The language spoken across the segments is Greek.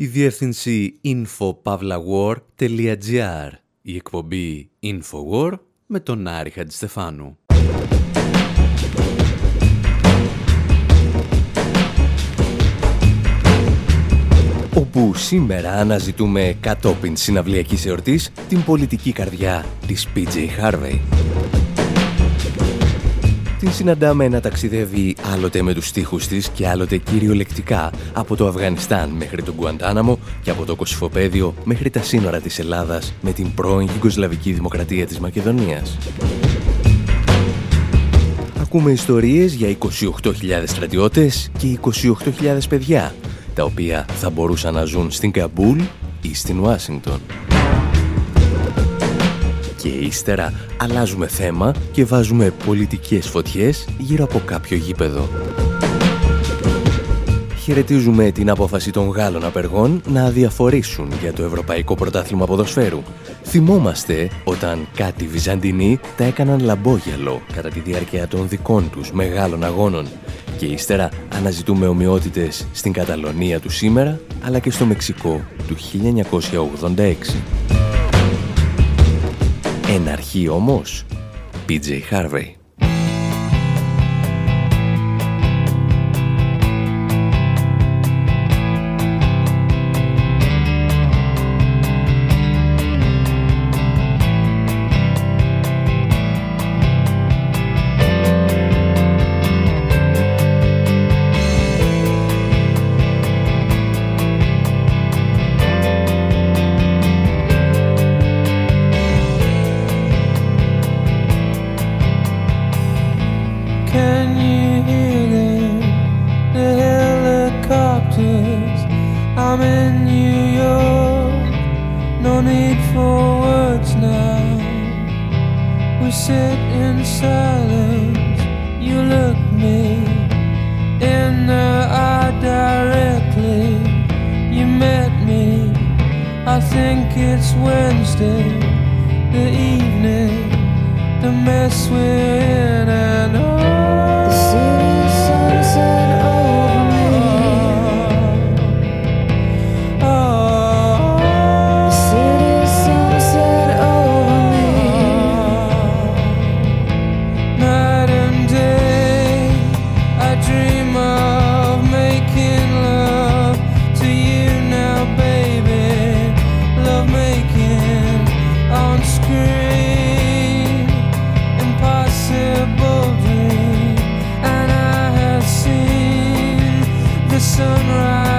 η διεύθυνση infopavlawar.gr, η εκπομπή Infowar με τον Άρη Χατζηστεφάνου. όπου σήμερα αναζητούμε κατόπιν συναυλιακής εορτής την πολιτική καρδιά της PJ Harvey. Την συναντάμε να ταξιδεύει άλλοτε με τους στίχους της και άλλοτε κυριολεκτικά από το Αφγανιστάν μέχρι τον Κουαντάναμο και από το Κωσυφοπαίδιο μέχρι τα σύνορα της Ελλάδας με την πρώην Γιουγκοσλαβική Δημοκρατία της Μακεδονίας. Ακούμε ιστορίες για 28.000 στρατιώτες και 28.000 παιδιά τα οποία θα μπορούσαν να ζουν στην Καμπούλ ή στην Ουάσιγκτον. Και ύστερα αλλάζουμε θέμα και βάζουμε πολιτικές φωτιές γύρω από κάποιο γήπεδο. Χαιρετίζουμε την απόφαση των Γάλλων απεργών να αδιαφορήσουν για το Ευρωπαϊκό Πρωτάθλημα Ποδοσφαίρου. Θυμόμαστε όταν κάτι Βυζαντινοί τα έκαναν λαμπόγιαλο κατά τη διάρκεια των δικών τους μεγάλων αγώνων και ύστερα αναζητούμε ομοιότητες στην Καταλωνία του σήμερα αλλά και στο Μεξικό του 1986. Ένα αρχή όμως, PJ Harvey. the sunrise.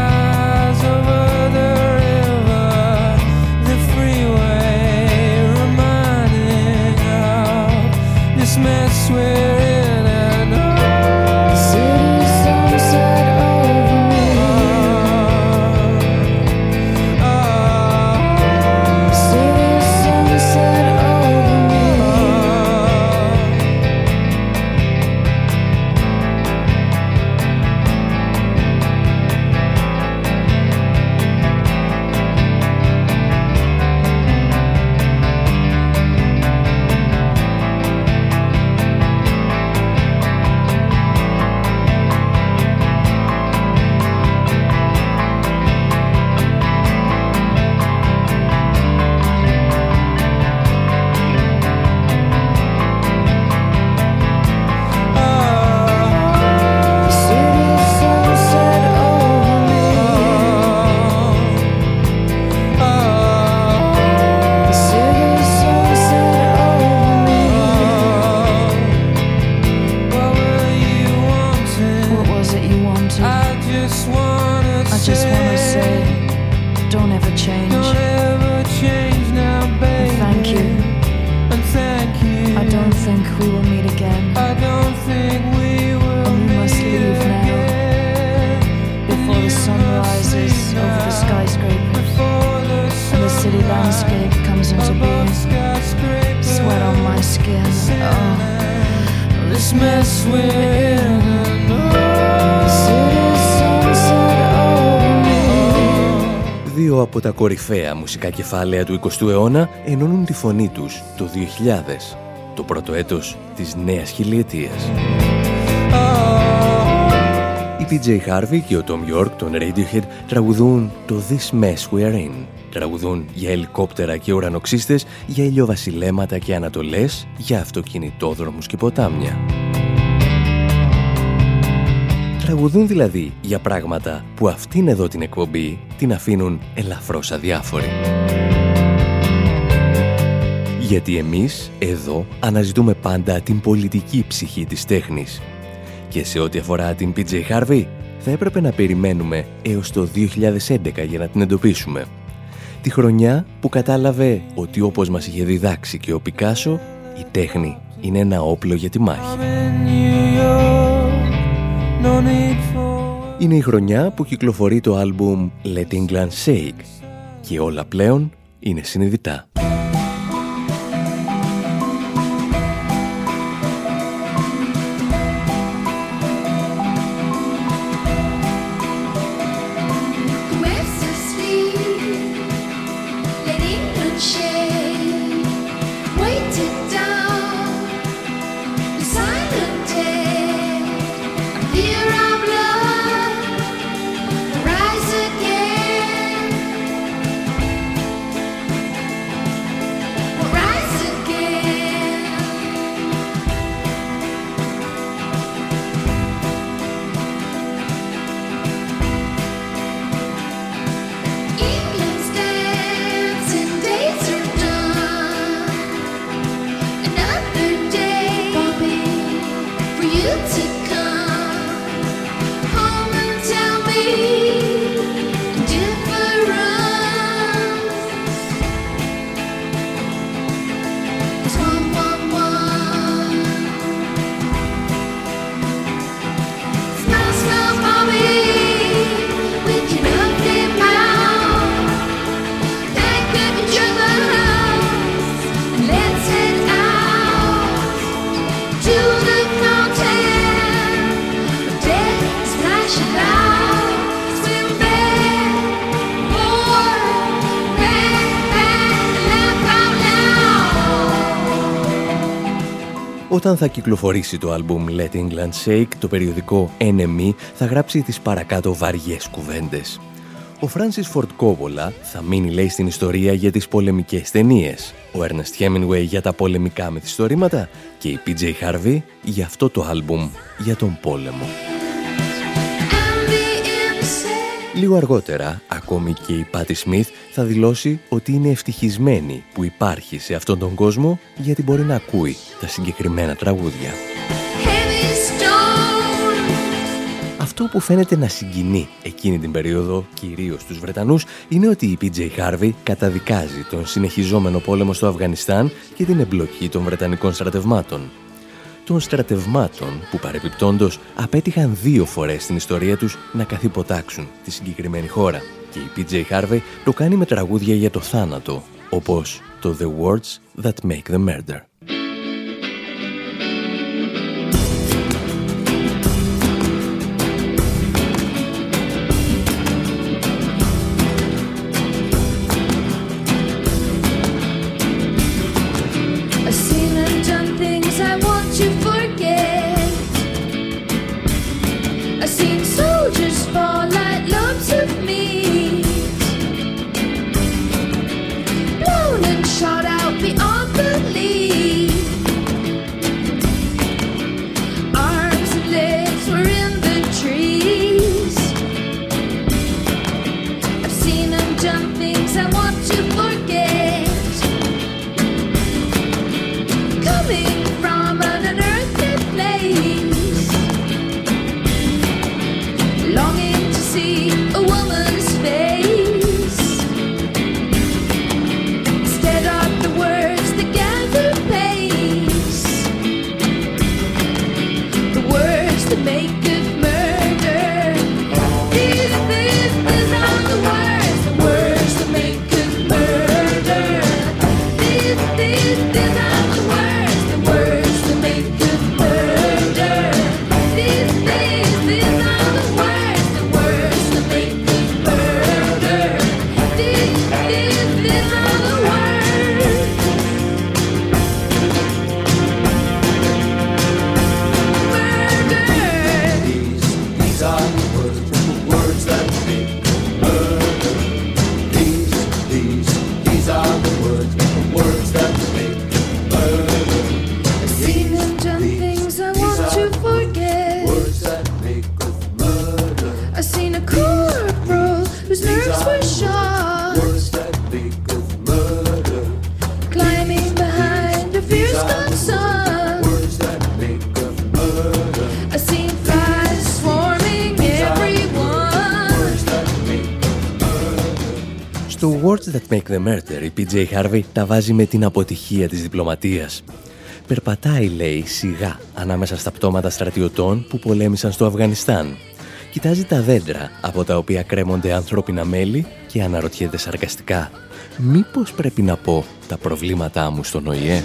Από τα κορυφαία μουσικά κεφάλαια του 20ου αιώνα ενώνουν τη φωνή τους το 2000, το πρώτο έτος της νέας χιλιετίας. Οι PJ Harvey και ο Tom York των Radiohead τραγουδούν το This Mess We're In. Τραγουδούν για ελικόπτερα και ουρανοξύστες, για ηλιοβασιλέματα και ανατολές, για αυτοκινητόδρομους και ποτάμια. Τραγουδούν δηλαδή για πράγματα που αυτήν εδώ την εκπομπή την αφήνουν ελαφρώς αδιάφορη. Γιατί εμείς εδώ αναζητούμε πάντα την πολιτική ψυχή της τέχνης. Και σε ό,τι αφορά την PJ Harvey, θα έπρεπε να περιμένουμε έως το 2011 για να την εντοπίσουμε. Τη χρονιά που κατάλαβε ότι όπως μας είχε διδάξει και ο Πικάσο, η τέχνη είναι ένα όπλο για τη μάχη. Είναι η χρονιά που κυκλοφορεί το άλμπουμ Let England Shake και όλα πλέον είναι συνειδητά. Όταν θα κυκλοφορήσει το άλμπουμ Let England Shake, το περιοδικό NME θα γράψει τις παρακάτω βαριές κουβέντες. Ο Φράνσις Φορτ Κόβολα θα μείνει λέει στην ιστορία για τις πολεμικές ταινίες, ο Ernest Hemingway για τα πολεμικά μυθιστορήματα και η PJ Harvey για αυτό το άλμπουμ για τον πόλεμο. Λίγο αργότερα, ακόμη και η Πάτη Σμιθ θα δηλώσει ότι είναι ευτυχισμένη που υπάρχει σε αυτόν τον κόσμο γιατί μπορεί να ακούει τα συγκεκριμένα τραγούδια. Αυτό που φαίνεται να συγκινεί εκείνη την περίοδο, κυρίως τους Βρετανούς, είναι ότι η PJ Harvey καταδικάζει τον συνεχιζόμενο πόλεμο στο Αφγανιστάν και την εμπλοκή των Βρετανικών στρατευμάτων των στρατευμάτων που παρεπιπτόντος απέτυχαν δύο φορές στην ιστορία τους να καθυποτάξουν τη συγκεκριμένη χώρα. Και η PJ Harvey το κάνει με τραγούδια για το θάνατο, όπως το The Words That Make the Murder. Words That Make the Murder η PJ Harvey τα βάζει με την αποτυχία της διπλωματίας. Περπατάει, λέει, σιγά ανάμεσα στα πτώματα στρατιωτών που πολέμησαν στο Αφγανιστάν. Κοιτάζει τα δέντρα από τα οποία κρέμονται ανθρώπινα μέλη και αναρωτιέται σαρκαστικά «Μήπως πρέπει να πω τα προβλήματά μου στον ΟΗΕ»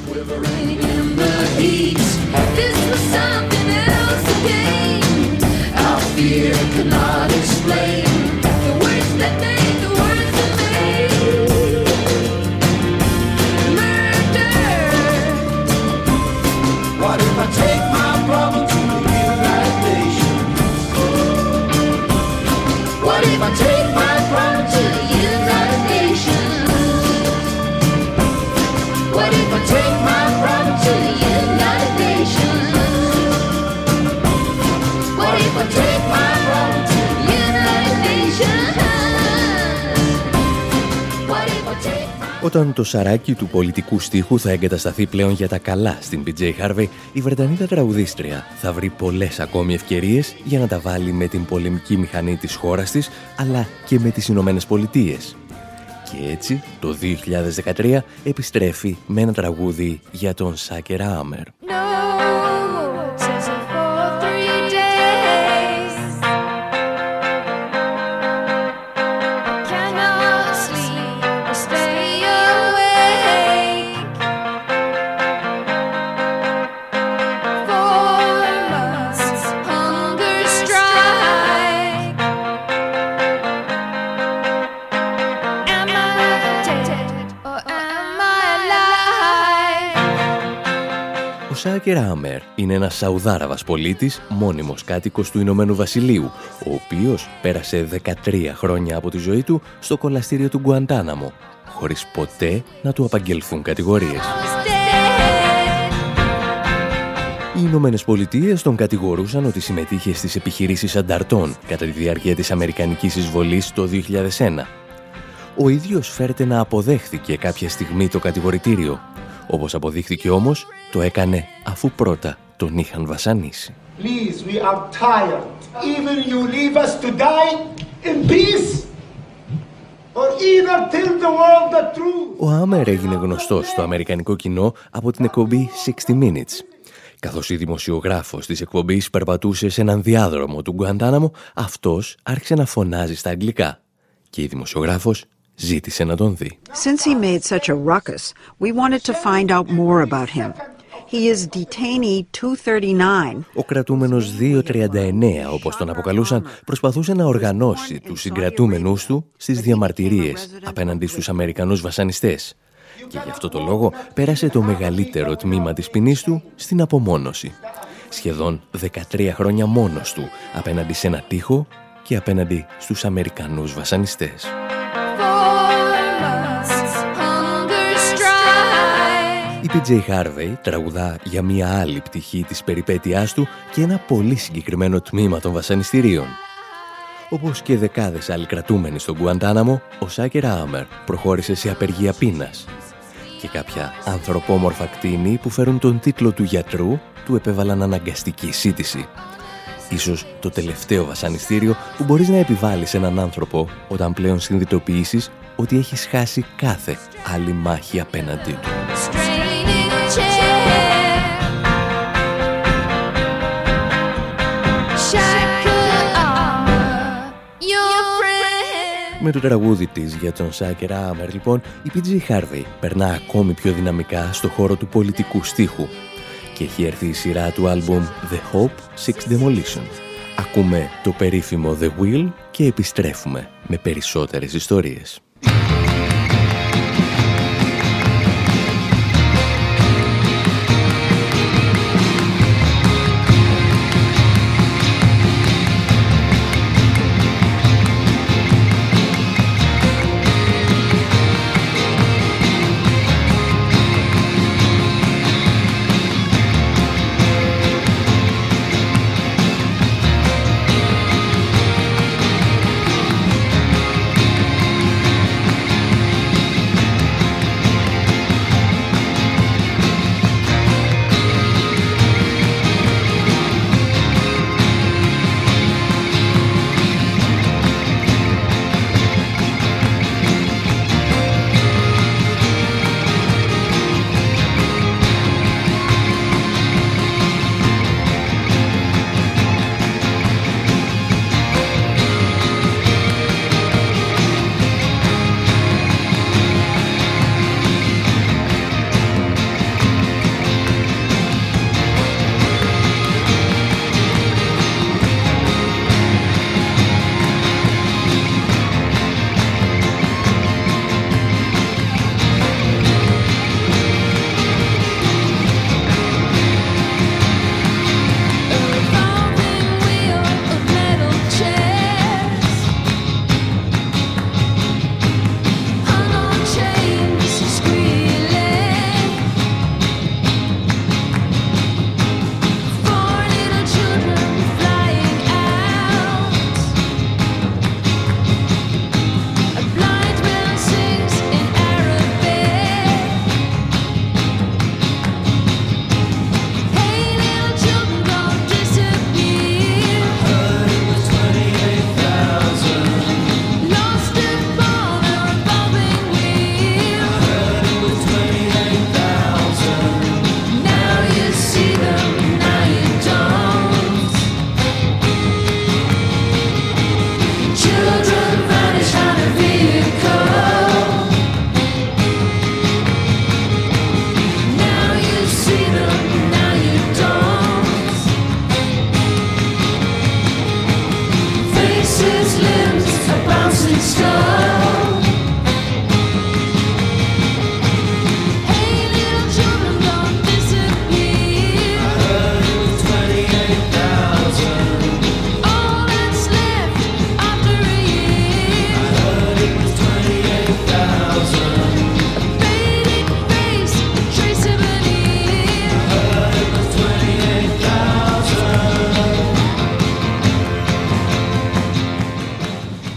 Όταν το σαράκι του πολιτικού στίχου θα εγκατασταθεί πλέον για τα καλά στην PJ Harvey, η Βρετανίδα τραγουδίστρια θα βρει πολλές ακόμη ευκαιρίες για να τα βάλει με την πολεμική μηχανή της χώρας της, αλλά και με τις Ηνωμένες Πολιτείες. Και έτσι, το 2013 επιστρέφει με ένα τραγούδι για τον Σάκερ Άμερ. Σάκερ Άμερ είναι ένας Σαουδάραβας πολίτης, μόνιμος κάτοικος του Ηνωμένου Βασιλείου, ο οποίος πέρασε 13 χρόνια από τη ζωή του στο κολαστήριο του Γκουαντάναμο, χωρίς ποτέ να του απαγγελθούν κατηγορίες. Οι Ηνωμένες Πολιτείες τον κατηγορούσαν ότι συμμετείχε στις επιχειρήσεις ανταρτών κατά τη διάρκεια της Αμερικανικής εισβολής το 2001. Ο ίδιος φέρεται να αποδέχθηκε κάποια στιγμή το κατηγορητήριο όπως αποδείχθηκε όμως, το έκανε αφού πρώτα τον είχαν βασανίσει. Please, we are tired. Even you leave us to die in peace. Or either tell the world the truth. Ο Άμερ έγινε γνωστός στο αμερικανικό κοινό από την εκπομπή 60 Minutes. Καθώς η δημοσιογράφος της εκπομπής περπατούσε σε έναν διάδρομο του Γκουαντάναμο, αυτός άρχισε να φωνάζει στα αγγλικά. Και η δημοσιογράφος ζήτησε να τον δει. Since he made such a ruckus, we wanted to find out more about him. He is detainee 239. Ο κρατούμενος 239, όπως τον αποκαλούσαν, προσπαθούσε να οργανώσει τους συγκρατούμενους του στις διαμαρτυρίες απέναντι στους Αμερικανούς βασανιστές. Και γι' αυτό το λόγο πέρασε το μεγαλύτερο τμήμα της ποινής του στην απομόνωση. Σχεδόν 13 χρόνια μόνος του απέναντι σε ένα τείχο και απέναντι στους Αμερικανούς βασανιστές. PJ Harvey τραγουδά για μια άλλη πτυχή της περιπέτειάς του και ένα πολύ συγκεκριμένο τμήμα των βασανιστήριων. Όπως και δεκάδες άλλοι κρατούμενοι στον Κουαντάναμο, ο Σάκερ Άμερ προχώρησε σε απεργία πείνας. Και κάποια ανθρωπόμορφα κτίνη που φέρουν τον τίτλο του γιατρού του επέβαλαν αναγκαστική σύντηση. Ίσως το τελευταίο βασανιστήριο που μπορείς να επιβάλλεις σε έναν άνθρωπο όταν πλέον συνειδητοποιήσεις ότι έχεις χάσει κάθε άλλη μάχη απέναντί του. Με το τραγούδι της για τον Σάκερ Άμερ, λοιπόν, η PG Harvey περνά ακόμη πιο δυναμικά στο χώρο του πολιτικού στίχου και έχει έρθει η σειρά του άλμπουμ The Hope Six Demolition. Ακούμε το περίφημο The Wheel και επιστρέφουμε με περισσότερες ιστορίες.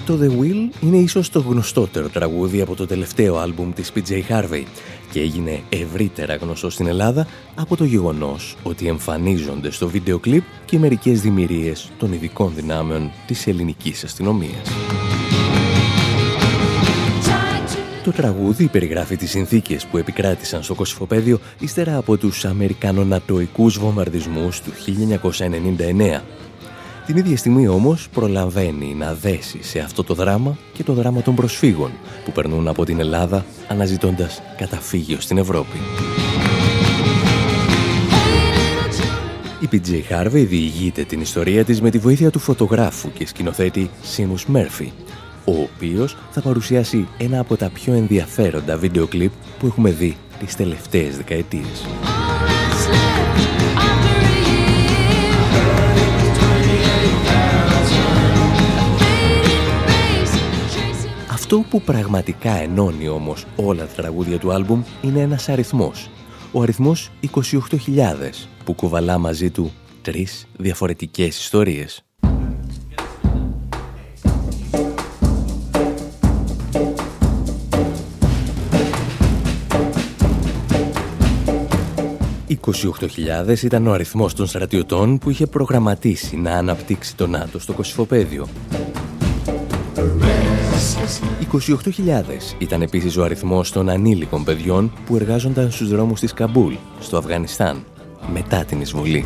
Το The Will είναι ίσως το γνωστότερο τραγούδι από το τελευταίο άλμπουμ της PJ Harvey και έγινε ευρύτερα γνωστό στην Ελλάδα από το γεγονός ότι εμφανίζονται στο βίντεο κλιπ και μερικές δημιουργίες των ειδικών δυνάμεων της ελληνικής αστυνομίας. Το τραγούδι περιγράφει τις συνθήκες που επικράτησαν στο Κωσυφοπαίδιο ύστερα από τους Αμερικανονατοικούς βομβαρδισμούς του 1999 την ίδια στιγμή όμως προλαβαίνει να δέσει σε αυτό το δράμα και το δράμα των προσφύγων που περνούν από την Ελλάδα αναζητώντας καταφύγιο στην Ευρώπη. Η PJ Harvey διηγείται την ιστορία της με τη βοήθεια του φωτογράφου και σκηνοθέτη Σίμους Μέρφυ, ο οποίος θα παρουσιάσει ένα από τα πιο ενδιαφέροντα βίντεο κλιπ που έχουμε δει τις τελευταίες δεκαετίες. Αυτό που πραγματικά ενώνει όμως όλα τα τραγούδια του άλμπουμ είναι ένας αριθμός. Ο αριθμός 28.000 που κουβαλά μαζί του τρεις διαφορετικές ιστορίες. «28.000 ήταν ο αριθμός των στρατιωτών που είχε προγραμματίσει να αναπτύξει το ΝΑΤΟ στο Κωσυφοπαίδιο. 28.000 ήταν επίσης ο αριθμός των ανήλικων παιδιών που εργάζονταν στους δρόμους της Καμπούλ, στο Αφγανιστάν, μετά την εισβολή.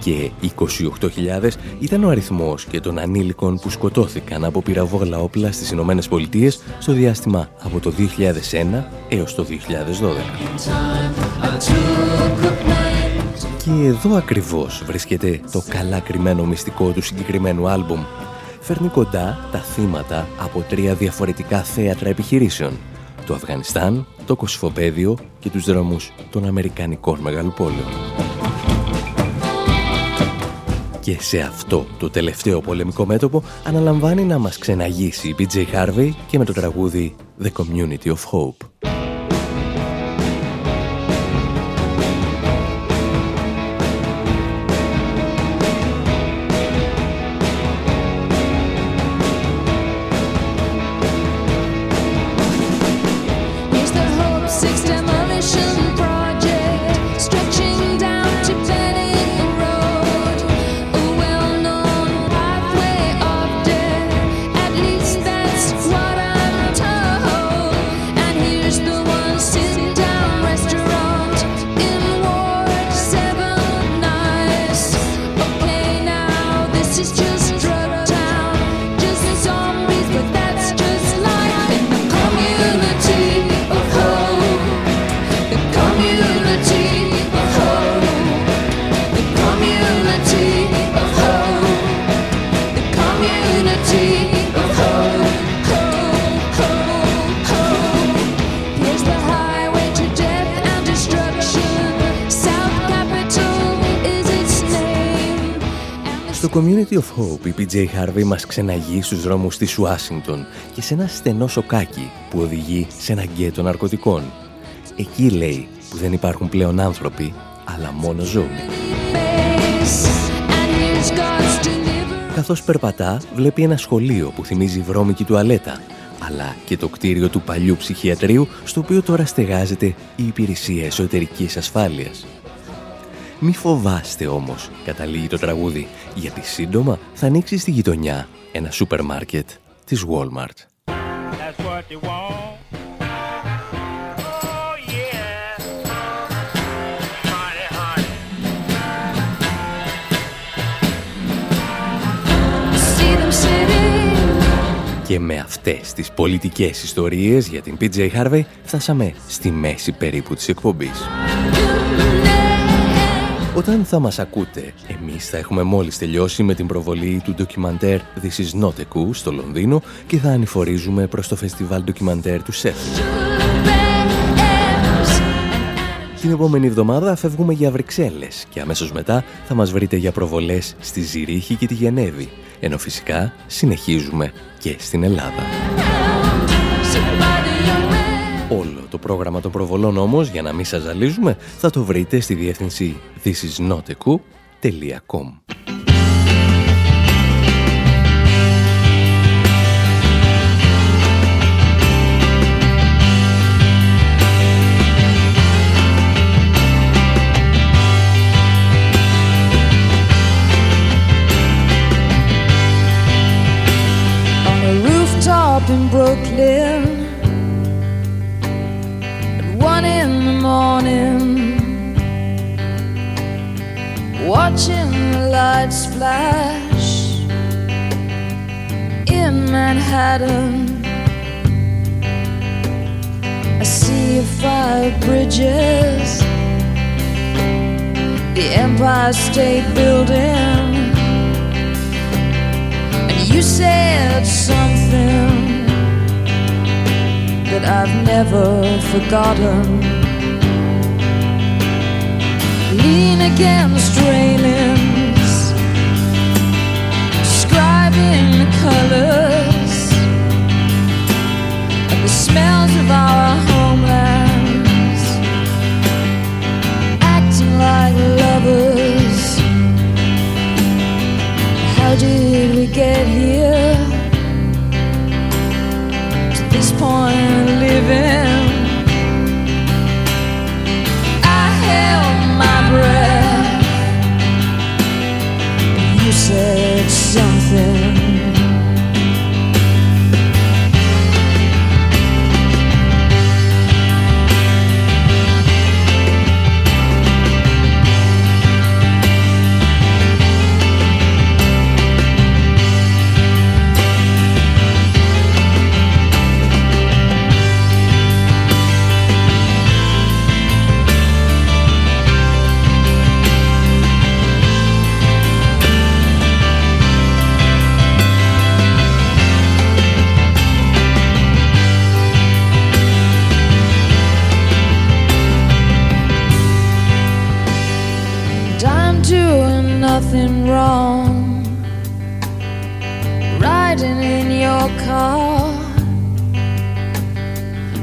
Και 28.000 ήταν ο αριθμός και των ανήλικων που σκοτώθηκαν από πυραβόγλα όπλα στις Ηνωμένες Πολιτείες στο διάστημα από το 2001 έως το 2012. Και εδώ ακριβώς βρίσκεται το καλά κρυμμένο μυστικό του συγκεκριμένου άλμπουμ φέρνει κοντά τα θύματα από τρία διαφορετικά θέατρα επιχειρήσεων. Το Αφγανιστάν, το Κωσυφοπαίδιο και τους δρόμους των Αμερικανικών μεγαλοπόλεων. Και σε αυτό το τελευταίο πολεμικό μέτωπο αναλαμβάνει να μας ξεναγήσει η PJ Harvey και με το τραγούδι The Community of Hope. Community of Hope η PJ Harvey μας ξεναγεί στους δρόμους της Ουάσιγκτον και σε ένα στενό σοκάκι που οδηγεί σε ένα γκέτο ναρκωτικών. Εκεί λέει που δεν υπάρχουν πλέον άνθρωποι, αλλά μόνο ζώοι. Καθώς περπατά, βλέπει ένα σχολείο που θυμίζει βρώμικη τουαλέτα, αλλά και το κτίριο του παλιού ψυχιατρίου, στο οποίο τώρα στεγάζεται η Υπηρεσία Εσωτερικής Ασφάλειας. Μη φοβάστε όμως, καταλήγει το τραγούδι, γιατί σύντομα θα ανοίξει στη γειτονιά ένα σούπερ μάρκετ της Walmart. Και με αυτές τις πολιτικές ιστορίες για την PJ Harvey φτάσαμε στη μέση περίπου της εκπομπής. Όταν θα μας ακούτε, εμείς θα έχουμε μόλις τελειώσει με την προβολή του ντοκιμαντέρ This is not a coup στο Λονδίνο και θα ανηφορίζουμε προς το φεστιβάλ ντοκιμαντέρ του Σεφ. Την επόμενη εβδομάδα φεύγουμε για Βρυξέλλες και αμέσως μετά θα μας βρείτε για προβολές στη Ζηρίχη και τη Γενέβη, ενώ φυσικά συνεχίζουμε και στην Ελλάδα. πρόγραμμα των προβολών όμως, για να μην σας ζαλίζουμε, θα το βρείτε στη διεύθυνση thisisnoteku.com. in Brooklyn watching the lights flash in Manhattan. I see five bridges, the Empire State Building. And you said something that I've never forgotten. Lean against railings, describing the colors and the smells of our homelands, acting like lovers. How did we get here to this point in living? Breath. You said something.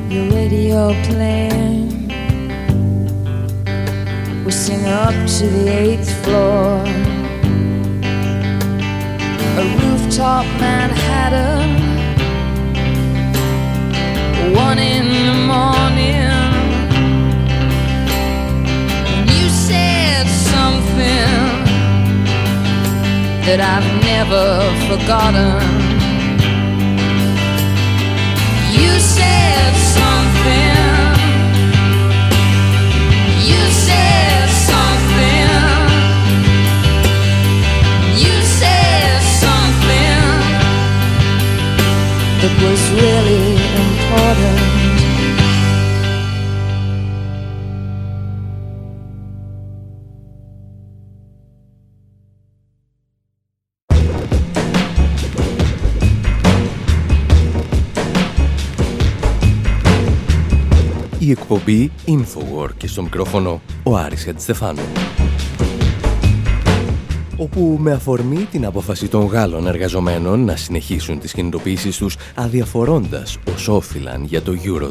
Your radio playing. We sing up to the eighth floor. A rooftop Manhattan. One in the morning. You said something that I've never forgotten. Was really important. Η εκπομπή Infowar και στο μικρόφωνο ο Άρης Χατζηστεφάνου. Όπου με αφορμή την απόφαση των Γάλλων εργαζομένων να συνεχίσουν τις κινητοποιήσεις τους αδιαφορώντας ως όφυλαν για το Euro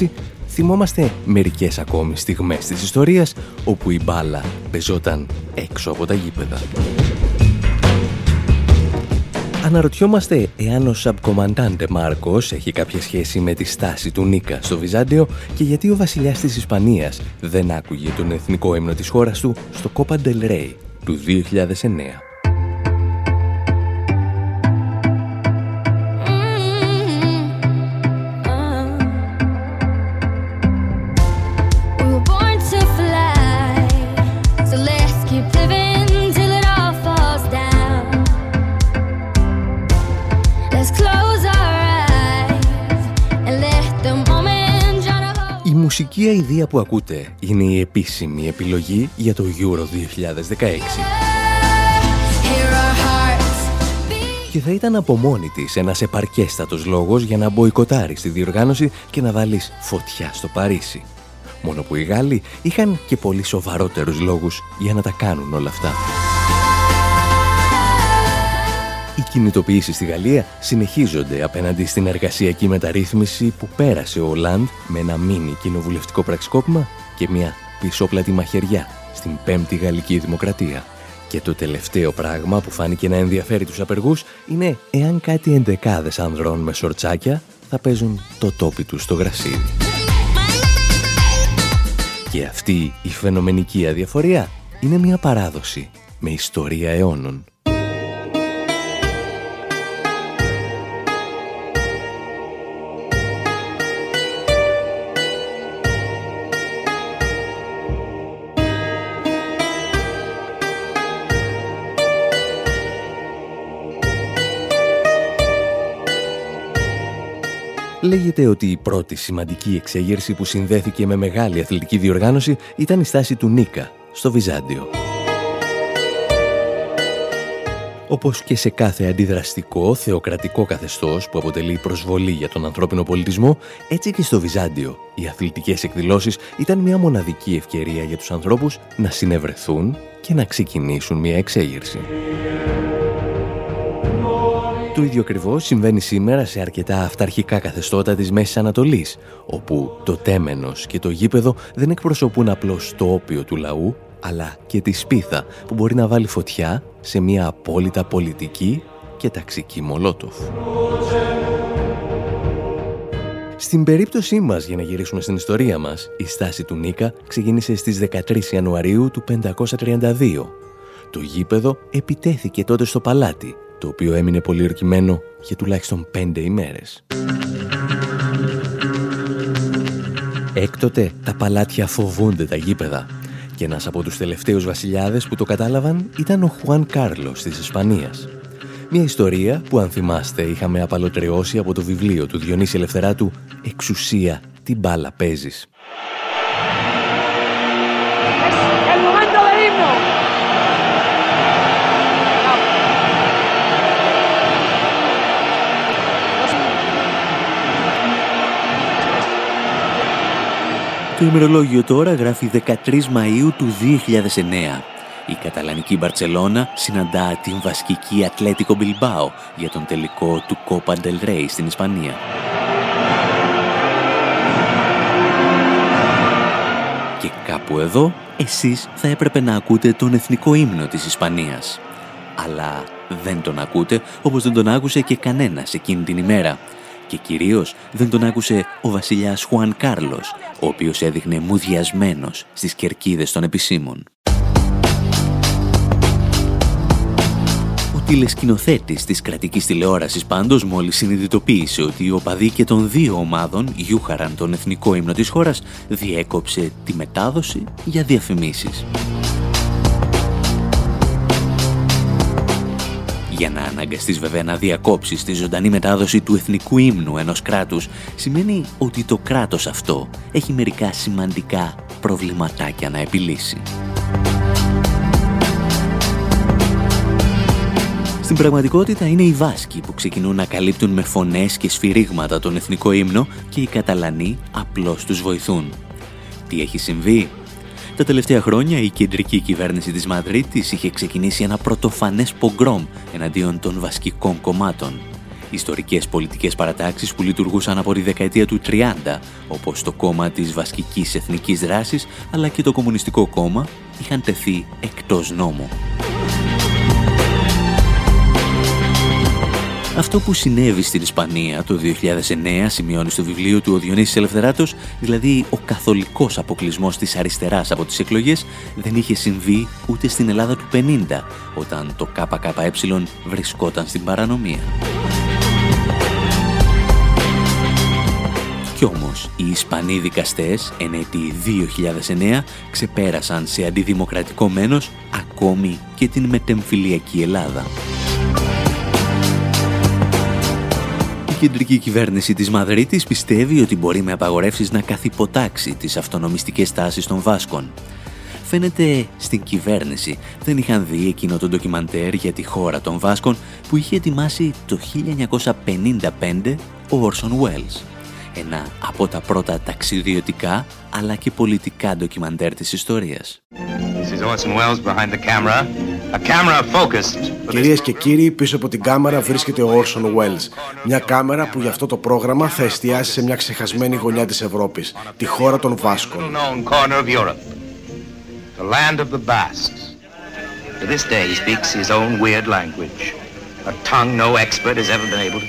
2016, θυμόμαστε μερικές ακόμη στιγμές της ιστορίας όπου η μπάλα πεζόταν έξω από τα γήπεδα. Αναρωτιόμαστε εάν ο Σαμπκομαντάντε Μάρκος έχει κάποια σχέση με τη στάση του Νίκα στο Βυζάντιο και γιατί ο βασιλιάς της Ισπανίας δεν άκουγε τον εθνικό ύμνο της χώρας του στο Copa del Rey του 2009. Μουσική αηδία που ακούτε είναι η επίσημη επιλογή για το Euro 2016. Hear our hearts beat. Και θα ήταν από μόνη της ένας επαρκέστατος λόγος για να μποϊκοτάρεις τη διοργάνωση και να βάλεις φωτιά στο Παρίσι. Μόνο που οι Γάλλοι είχαν και πολύ σοβαρότερους λόγους για να τα κάνουν όλα αυτά. Κινητοποιήσεις στη Γαλλία συνεχίζονται απέναντι στην εργασιακή μεταρρύθμιση που πέρασε ο Ολάντ με ένα μίνι κοινοβουλευτικό πραξικόπημα και μια πισόπλατη μαχαιριά στην πέμπτη γαλλική δημοκρατία. Και το τελευταίο πράγμα που φάνηκε να ενδιαφέρει τους απεργούς είναι εάν κάτι εντεκάδες ανδρών με σορτσάκια θα παίζουν το τόπι τους στο γρασίδι. Και αυτή η φαινομενική αδιαφορία είναι μια παράδοση με ιστορία αιώνων. Λέγεται ότι η πρώτη σημαντική εξέγερση που συνδέθηκε με μεγάλη αθλητική διοργάνωση ήταν η στάση του Νίκα στο Βυζάντιο. Όπως και σε κάθε αντιδραστικό, θεοκρατικό καθεστώς που αποτελεί προσβολή για τον ανθρώπινο πολιτισμό, έτσι και στο Βυζάντιο οι αθλητικές εκδηλώσεις ήταν μια μοναδική ευκαιρία για τους ανθρώπους να συνευρεθούν και να ξεκινήσουν μια εξέγερση. Το ίδιο ακριβώς συμβαίνει σήμερα σε αρκετά αυταρχικά καθεστώτα της Μέσης Ανατολής, όπου το τέμενος και το γήπεδο δεν εκπροσωπούν απλώς το όπιο του λαού, αλλά και τη σπίθα που μπορεί να βάλει φωτιά σε μια απόλυτα πολιτική και ταξική μολότοφ. Στην περίπτωσή μας, για να γυρίσουμε στην ιστορία μας, η στάση του Νίκα ξεκίνησε στις 13 Ιανουαρίου του 532. Το γήπεδο επιτέθηκε τότε στο παλάτι, το οποίο έμεινε πολιορκημένο για τουλάχιστον πέντε ημέρες. Έκτοτε τα παλάτια φοβούνται τα γήπεδα και ένας από τους τελευταίους βασιλιάδες που το κατάλαβαν ήταν ο Χουάν Κάρλος της Ισπανίας. Μια ιστορία που αν θυμάστε είχαμε απαλωτρεώσει από το βιβλίο του Διονύση Ελευθεράτου «Εξουσία, την μπάλα παίζεις». Το ημερολόγιο τώρα γράφει 13 Μαΐου του 2009. Η καταλανική Μπαρτσελώνα συναντά την βασκική Ατλέτικο Μπιλμπάο για τον τελικό του Copa del Rey στην Ισπανία. Και κάπου εδώ, εσείς θα έπρεπε να ακούτε τον εθνικό ύμνο της Ισπανίας. Αλλά δεν τον ακούτε όπως δεν τον άκουσε και κανένας εκείνη την ημέρα και κυρίως δεν τον άκουσε ο βασιλιάς Χουάν Κάρλος, ο οποίος έδειχνε μουδιασμένος στις κερκίδες των επισήμων. Ο τηλεσκηνοθέτης της κρατικής τηλεόρασης πάντως μόλις συνειδητοποίησε ότι οι οπαδοί και των δύο ομάδων γιούχαραν τον εθνικό ύμνο της χώρας, διέκοψε τη μετάδοση για διαφημίσεις. Για να αναγκαστείς βέβαια να διακόψεις τη ζωντανή μετάδοση του εθνικού ύμνου ενός κράτους σημαίνει ότι το κράτος αυτό έχει μερικά σημαντικά προβληματάκια να επιλύσει. Στην πραγματικότητα είναι οι Βάσκοι που ξεκινούν να καλύπτουν με φωνές και σφυρίγματα τον εθνικό ύμνο και οι Καταλανοί απλώς τους βοηθούν. Τι έχει συμβεί; Τα τελευταία χρόνια η κεντρική κυβέρνηση της Μαδρίτης είχε ξεκινήσει ένα πρωτοφανές πογκρόμ εναντίον των βασκικών κομμάτων. Ιστορικές πολιτικές παρατάξεις που λειτουργούσαν από τη δεκαετία του 30, όπως το κόμμα της Βασκικής Εθνικής Δράσης, αλλά και το Κομμουνιστικό Κόμμα, είχαν τεθεί εκτός νόμου. Αυτό που συνέβη στην Ισπανία το 2009 σημειώνει στο βιβλίο του ο Διονύσης Ελευθεράτος, δηλαδή ο καθολικός αποκλεισμός της αριστεράς από τις εκλογές, δεν είχε συμβεί ούτε στην Ελλάδα του 50, όταν το ΚΚΕ βρισκόταν στην παρανομία. Κι όμως, οι Ισπανοί δικαστές, εν έτη 2009, ξεπέρασαν σε αντιδημοκρατικό μένος ακόμη και την μετεμφυλιακή Ελλάδα. Η κεντρική κυβέρνηση της Μαδρίτης πιστεύει ότι μπορεί με απαγορεύσεις να καθυποτάξει τις αυτονομιστικές τάσεις των Βάσκων. Φαίνεται στην κυβέρνηση δεν είχαν δει εκείνο το ντοκιμαντέρ για τη χώρα των Βάσκων που είχε ετοιμάσει το 1955 ο Όρσον Welles. Ένα από τα πρώτα ταξιδιωτικά αλλά και πολιτικά ντοκιμαντέρ της ιστορίας. Κυρίες και κύριοι, πίσω από την κάμερα βρίσκεται ο Orson Welles. Μια κάμερα που για αυτό το πρόγραμμα θα εστιάσει σε μια ξεχασμένη γωνιά της Ευρώπης, τη χώρα των Βάσκων. To this day he speaks his own weird language.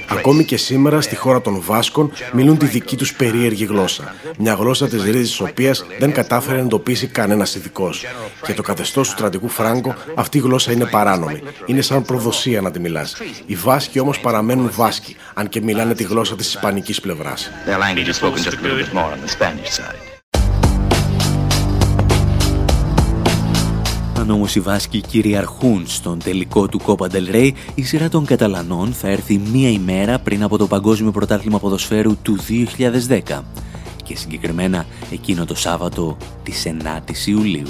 Ακόμη και σήμερα στη χώρα των Βάσκων μιλούν τη δική τους περίεργη γλώσσα. Μια γλώσσα της ρίζης της οποίας δεν κατάφερε να εντοπίσει κανένας ειδικός. Για το καθεστώς του στρατικού Φράγκο αυτή η γλώσσα είναι παράνομη. Είναι σαν προδοσία να τη μιλάς. Οι Βάσκοι όμως παραμένουν Βάσκοι, αν και μιλάνε τη γλώσσα της ισπανικής πλευράς. Αν όμως οι Βάσκοι κυριαρχούν στον τελικό του Copa del Rey, η σειρά των Καταλανών θα έρθει μία ημέρα πριν από το Παγκόσμιο Πρωτάθλημα Ποδοσφαίρου του 2010 και συγκεκριμένα εκείνο το Σάββατο της 9ης Ιουλίου.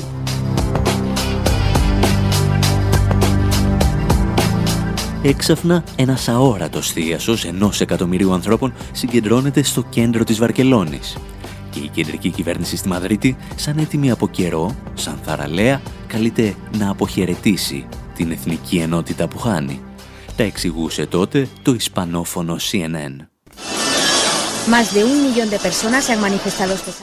Έξαφνα, ένας αόρατος θείασος ενός εκατομμυρίου ανθρώπων συγκεντρώνεται στο κέντρο της Βαρκελόνης και η κεντρική κυβέρνηση στη Μαδρίτη, σαν έτοιμη από καιρό, σαν θαραλέα, καλείται να αποχαιρετήσει την εθνική ενότητα που χάνει. Τα εξηγούσε τότε το ισπανόφωνο CNN.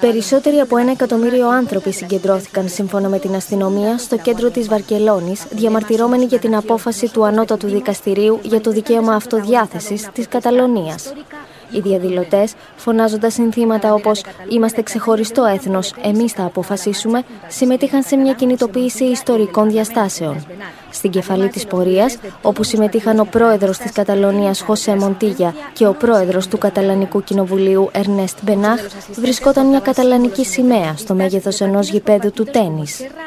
Περισσότεροι από ένα εκατομμύριο άνθρωποι συγκεντρώθηκαν σύμφωνα με την αστυνομία στο κέντρο της Βαρκελόνης, διαμαρτυρώμενοι για την απόφαση του Ανώτατου Δικαστηρίου για το δικαίωμα αυτοδιάθεσης της Καταλωνίας. Οι διαδηλωτές, φωνάζοντας συνθήματα όπως Είμαστε ξεχωριστό έθνος, εμείς θα αποφασίσουμε, συμμετείχαν σε μια κινητοποίηση ιστορικών διαστάσεων. Στην κεφαλή της πορείας, όπου συμμετείχαν ο πρόεδρος της Καταλωνίας Χωσέ Μοντίγια και ο πρόεδρος του Καταλανικού Κοινοβουλίου Ερνέστ Μπενάχ, βρισκόταν μια καταλανική σημαία στο μέγεθος ενός γηπέδου του τέννη.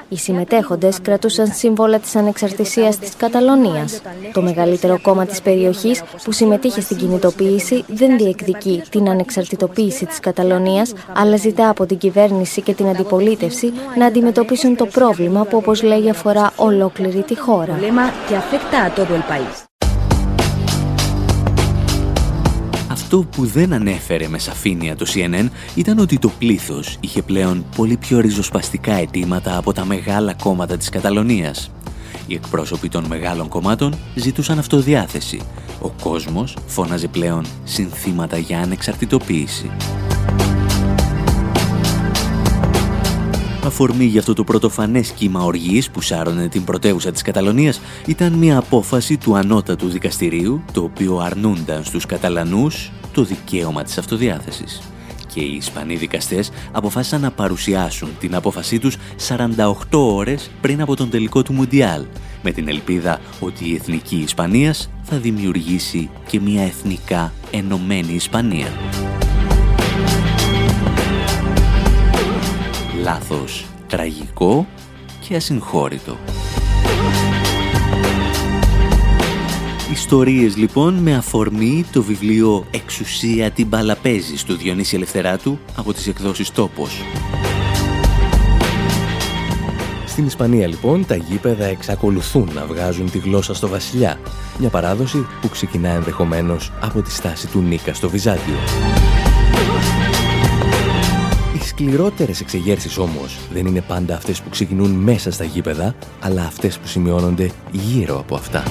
Οι συμμετέχοντες κρατούσαν σύμβολα της ανεξαρτησίας της Καταλωνίας. Το μεγαλύτερο κόμμα της περιοχής που συμμετείχε στην κινητοποίηση δεν διεκδικεί την ανεξαρτητοποίηση της Καταλωνίας, αλλά ζητά από την κυβέρνηση και την αντιπολίτευση να αντιμετωπίσουν το πρόβλημα που όπως λέει αφορά ολόκληρη τη χώρα. Αυτό που δεν ανέφερε με σαφήνεια το CNN ήταν ότι το πλήθος είχε πλέον πολύ πιο ριζοσπαστικά αιτήματα από τα μεγάλα κόμματα της Καταλωνίας. Οι εκπρόσωποι των μεγάλων κομμάτων ζητούσαν αυτοδιάθεση. Ο κόσμος φώναζε πλέον συνθήματα για ανεξαρτητοποίηση. Αφορμή για αυτό το πρωτοφανέ κύμα οργής που σάρωνε την πρωτεύουσα της Καταλωνίας ήταν μια απόφαση του ανώτατου δικαστηρίου, το οποίο αρνούνταν στους Καταλανούς το δικαίωμα της αυτοδιάθεσης και οι Ισπανοί δικαστές αποφάσισαν να παρουσιάσουν την απόφασή τους 48 ώρες πριν από τον τελικό του Μουντιάλ, με την ελπίδα ότι η Εθνική Ισπανίας θα δημιουργήσει και μια εθνικά ενωμένη Ισπανία. Λάθος, τραγικό και ασυγχώρητο. Ιστορίες λοιπόν με αφορμή το βιβλίο «Εξουσία την Παλαπέζης» του Διονύση Ελευθεράτου από τις εκδόσεις «Τόπος». Στην Ισπανία λοιπόν τα γήπεδα εξακολουθούν να βγάζουν τη γλώσσα στο βασιλιά. Μια παράδοση που ξεκινά ενδεχομένως από τη στάση του Νίκα στο Βυζάντιο. Οι σκληρότερες εξεγέρσεις όμως δεν είναι πάντα αυτές που ξεκινούν μέσα στα γήπεδα, αλλά αυτές που σημειώνονται γύρω από αυτά.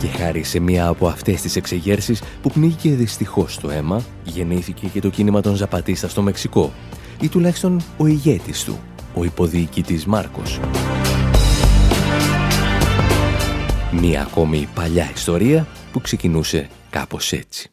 Και χάρη σε μία από αυτές τις εξεγέρσεις που πνίγηκε δυστυχώς το αίμα, γεννήθηκε και το κίνημα των Ζαπατίστα στο Μεξικό, ή τουλάχιστον ο ηγέτης του, ο υποδιοικητής Μάρκος. Μία ακόμη παλιά ιστορία που ξεκινούσε κάπως έτσι.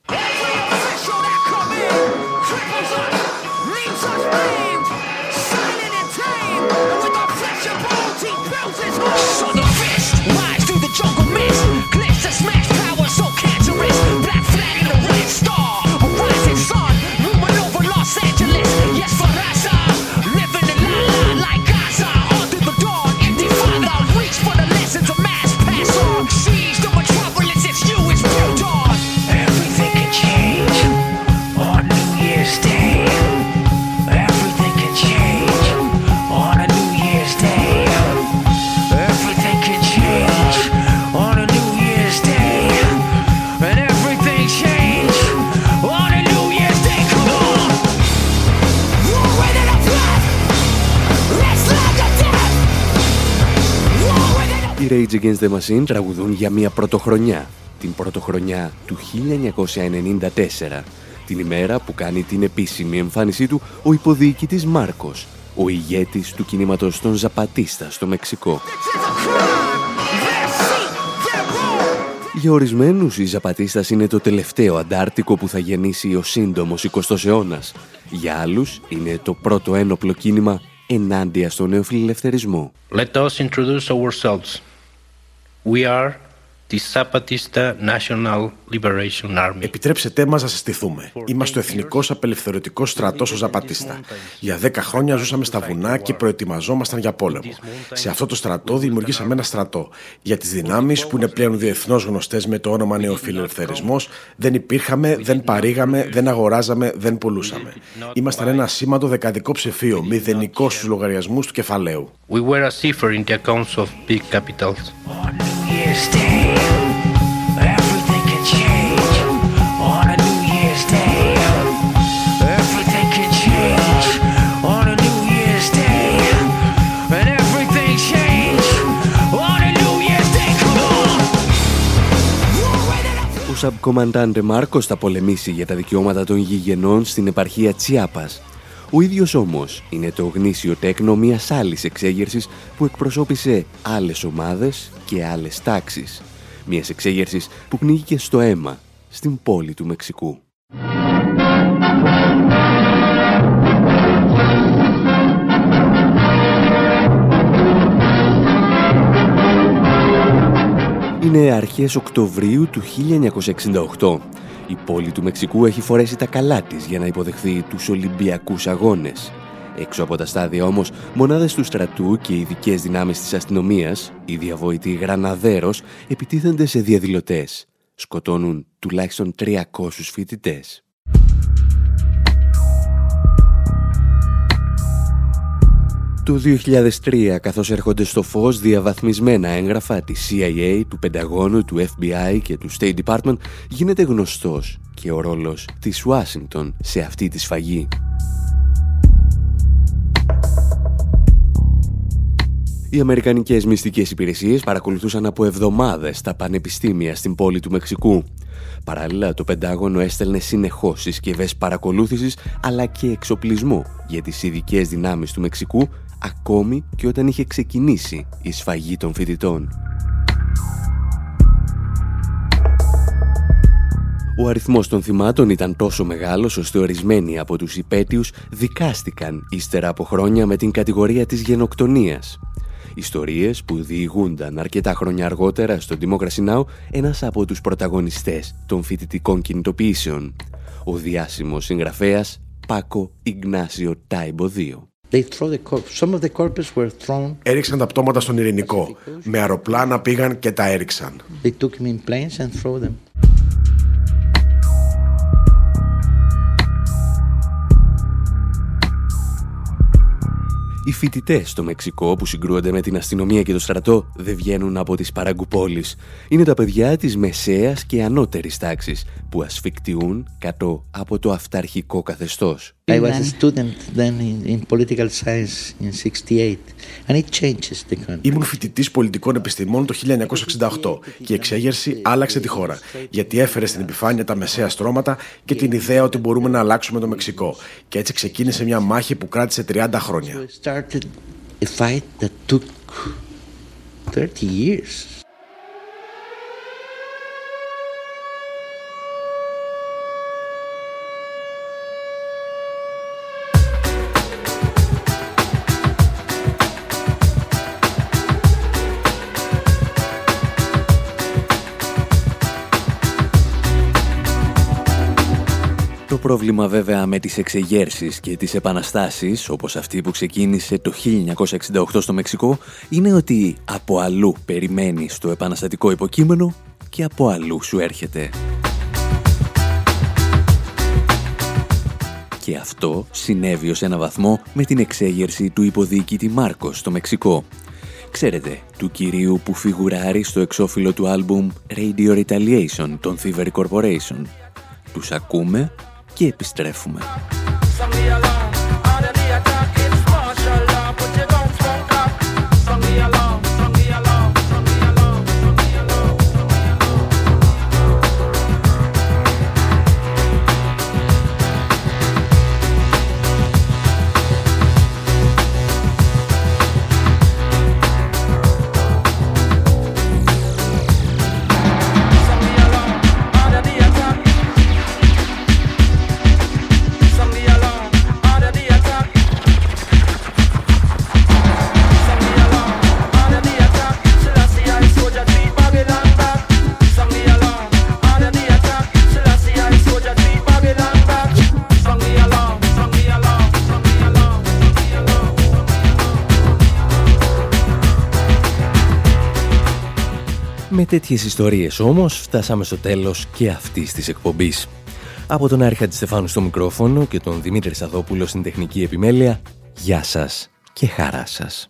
Against the Machine τραγουδούν για μια πρωτοχρονιά, την πρωτοχρονιά του 1994, την ημέρα που κάνει την επίσημη εμφάνισή του ο υποδιοικητής Μάρκος, ο ηγέτης του κινήματος των Ζαπατίστα στο Μεξικό. Για ορισμένους, η Ζαπατίστας είναι το τελευταίο αντάρτικο που θα γεννήσει ο σύντομος 20ος αιώνας. Για άλλους, είναι το πρώτο ένοπλο κίνημα ενάντια στο νεοφιλελευθερισμό. Let us introduce ourselves. We are the Zapatista National Liberation Army. Επιτρέψτε μας να συστηθούμε. Είμαστε ο Εθνικός Απελευθερωτικός Στρατός ο Ζαπατίστα. Για 10 χρόνια ζούσαμε στα βουνά και προετοιμαζόμασταν για πόλεμο. Σε αυτό το στρατό δημιουργήσαμε ένα στρατό. Για τις δυνάμεις που είναι πλέον διεθνώς γνωστές με το όνομα Νεοφιλελευθερισμός, δεν υπήρχαμε, δεν παρήγαμε, δεν αγοράζαμε, δεν πουλούσαμε. Ήμασταν ένα σήμαντο δεκαδικό ψηφίο, μηδενικό στους λογαριασμούς του κεφαλαίου. We were a cipher in the accounts of big capitals. Ο κομαντάντε Μάρκο θα πολεμήσει για τα δικαιώματα των γηγενών στην επαρχία Τσιάπας ο ίδιος όμως είναι το γνήσιο τέκνο μιας άλλης εξέγερσης που εκπροσώπησε άλλες ομάδες και άλλες τάξεις. Μιας εξέγερσης που πνίγηκε στο αίμα στην πόλη του Μεξικού. Είναι αρχές Οκτωβρίου του 1968. Η πόλη του Μεξικού έχει φορέσει τα καλά της για να υποδεχθεί τους Ολυμπιακούς Αγώνες. Έξω από τα στάδια όμως, μονάδες του στρατού και ειδικές δυνάμεις της αστυνομίας, οι διαβόητοι γραναδέρος, επιτίθενται σε διαδηλωτές. Σκοτώνουν τουλάχιστον 300 φοιτητές. Το 2003, καθώς έρχονται στο φως διαβαθμισμένα έγγραφα της CIA, του Πενταγώνου, του FBI και του State Department, γίνεται γνωστός και ο ρόλος της Ουάσιγκτον σε αυτή τη σφαγή. Οι Αμερικανικές μυστικές υπηρεσίες παρακολουθούσαν από εβδομάδες τα πανεπιστήμια στην πόλη του Μεξικού. Παράλληλα, το Πεντάγωνο έστελνε συνεχώς συσκευές παρακολούθησης αλλά και εξοπλισμό για τις ειδικές δυνάμεις του Μεξικού ακόμη και όταν είχε ξεκινήσει η σφαγή των φοιτητών. Ο αριθμός των θυμάτων ήταν τόσο μεγάλος ώστε ορισμένοι από τους υπέτειους δικάστηκαν ύστερα από χρόνια με την κατηγορία της γενοκτονίας. Ιστορίες που διηγούνταν αρκετά χρόνια αργότερα στο Democracy Now! ένας από τους πρωταγωνιστές των φοιτητικών κινητοποιήσεων, ο διάσημος συγγραφέας Πάκο Ιγνάσιο Τάιμπο 2. They throw the corpse. Some of the corpses were thrown. Έριξαν τα πτώματα στον Ειρηνικό. Με αεροπλάνα πήγαν και τα έριξαν. They took them in planes and throw them. Οι φοιτητές στο Μεξικό που συγκρούονται με την αστυνομία και το στρατό δεν βγαίνουν από τις παραγκουπόλεις. Είναι τα παιδιά της μεσαίας και ανώτερης τάξης που ασφικτιούν κάτω από το αυταρχικό καθεστώς. I was a student then in, in political science in 68 and it changes the country. Ήμουν φοιτητής πολιτικών επιστημών το 1968 και η εξέγερση άλλαξε τη χώρα. Γιατί έφερε στην επιφάνεια τα μεσαία στρώματα και την ιδέα ότι μπορούμε να αλλάξουμε το Μεξικό. Και έτσι ξεκίνησε μια μάχη που κράτησε 30 χρόνια. So it started a fight that took 30 years. Το πρόβλημα βέβαια με τις εξεγέρσεις και τις επαναστάσεις, όπως αυτή που ξεκίνησε το 1968 στο Μεξικό, είναι ότι από αλλού περιμένεις το επαναστατικό υποκείμενο και από αλλού σου έρχεται. Και αυτό συνέβη ως ένα βαθμό με την εξέγερση του υποδιοικητή Μάρκος στο Μεξικό. Ξέρετε, του κυρίου που φιγουράρει στο εξώφυλλο του άλμπουμ Radio Retaliation των Thievery Corporation. Τους ακούμε και επιστρέφουμε. τέτοιες ιστορίες όμως φτάσαμε στο τέλος και αυτής της εκπομπής. Από τον Άρχα Στεφάνου στο μικρόφωνο και τον Δημήτρη Σαδόπουλο στην τεχνική επιμέλεια, γεια σας και χαρά σας.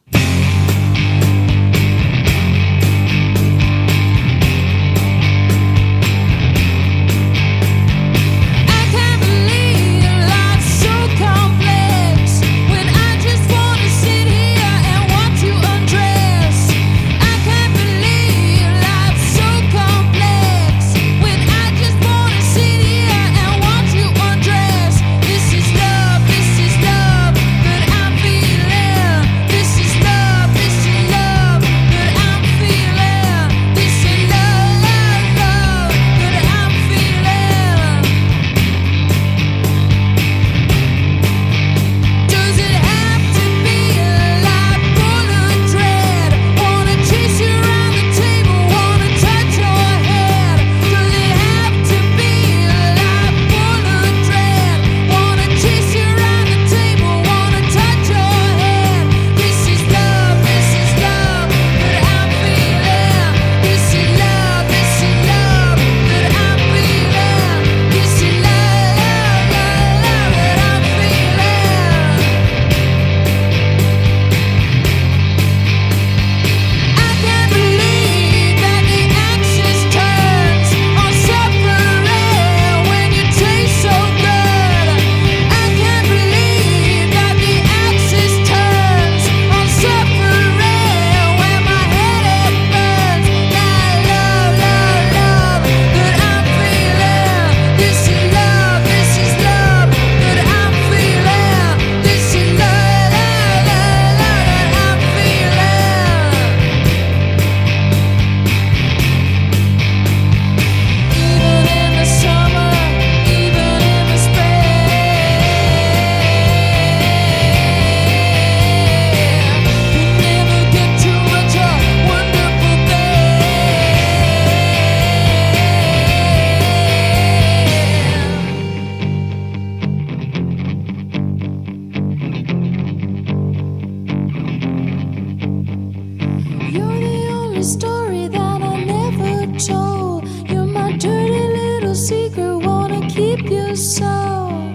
story that I never told. You're my dirty little secret, wanna keep you so.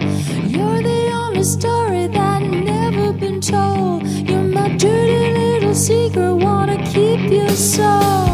You're the only story that never been told. You're my dirty little secret, wanna keep you so.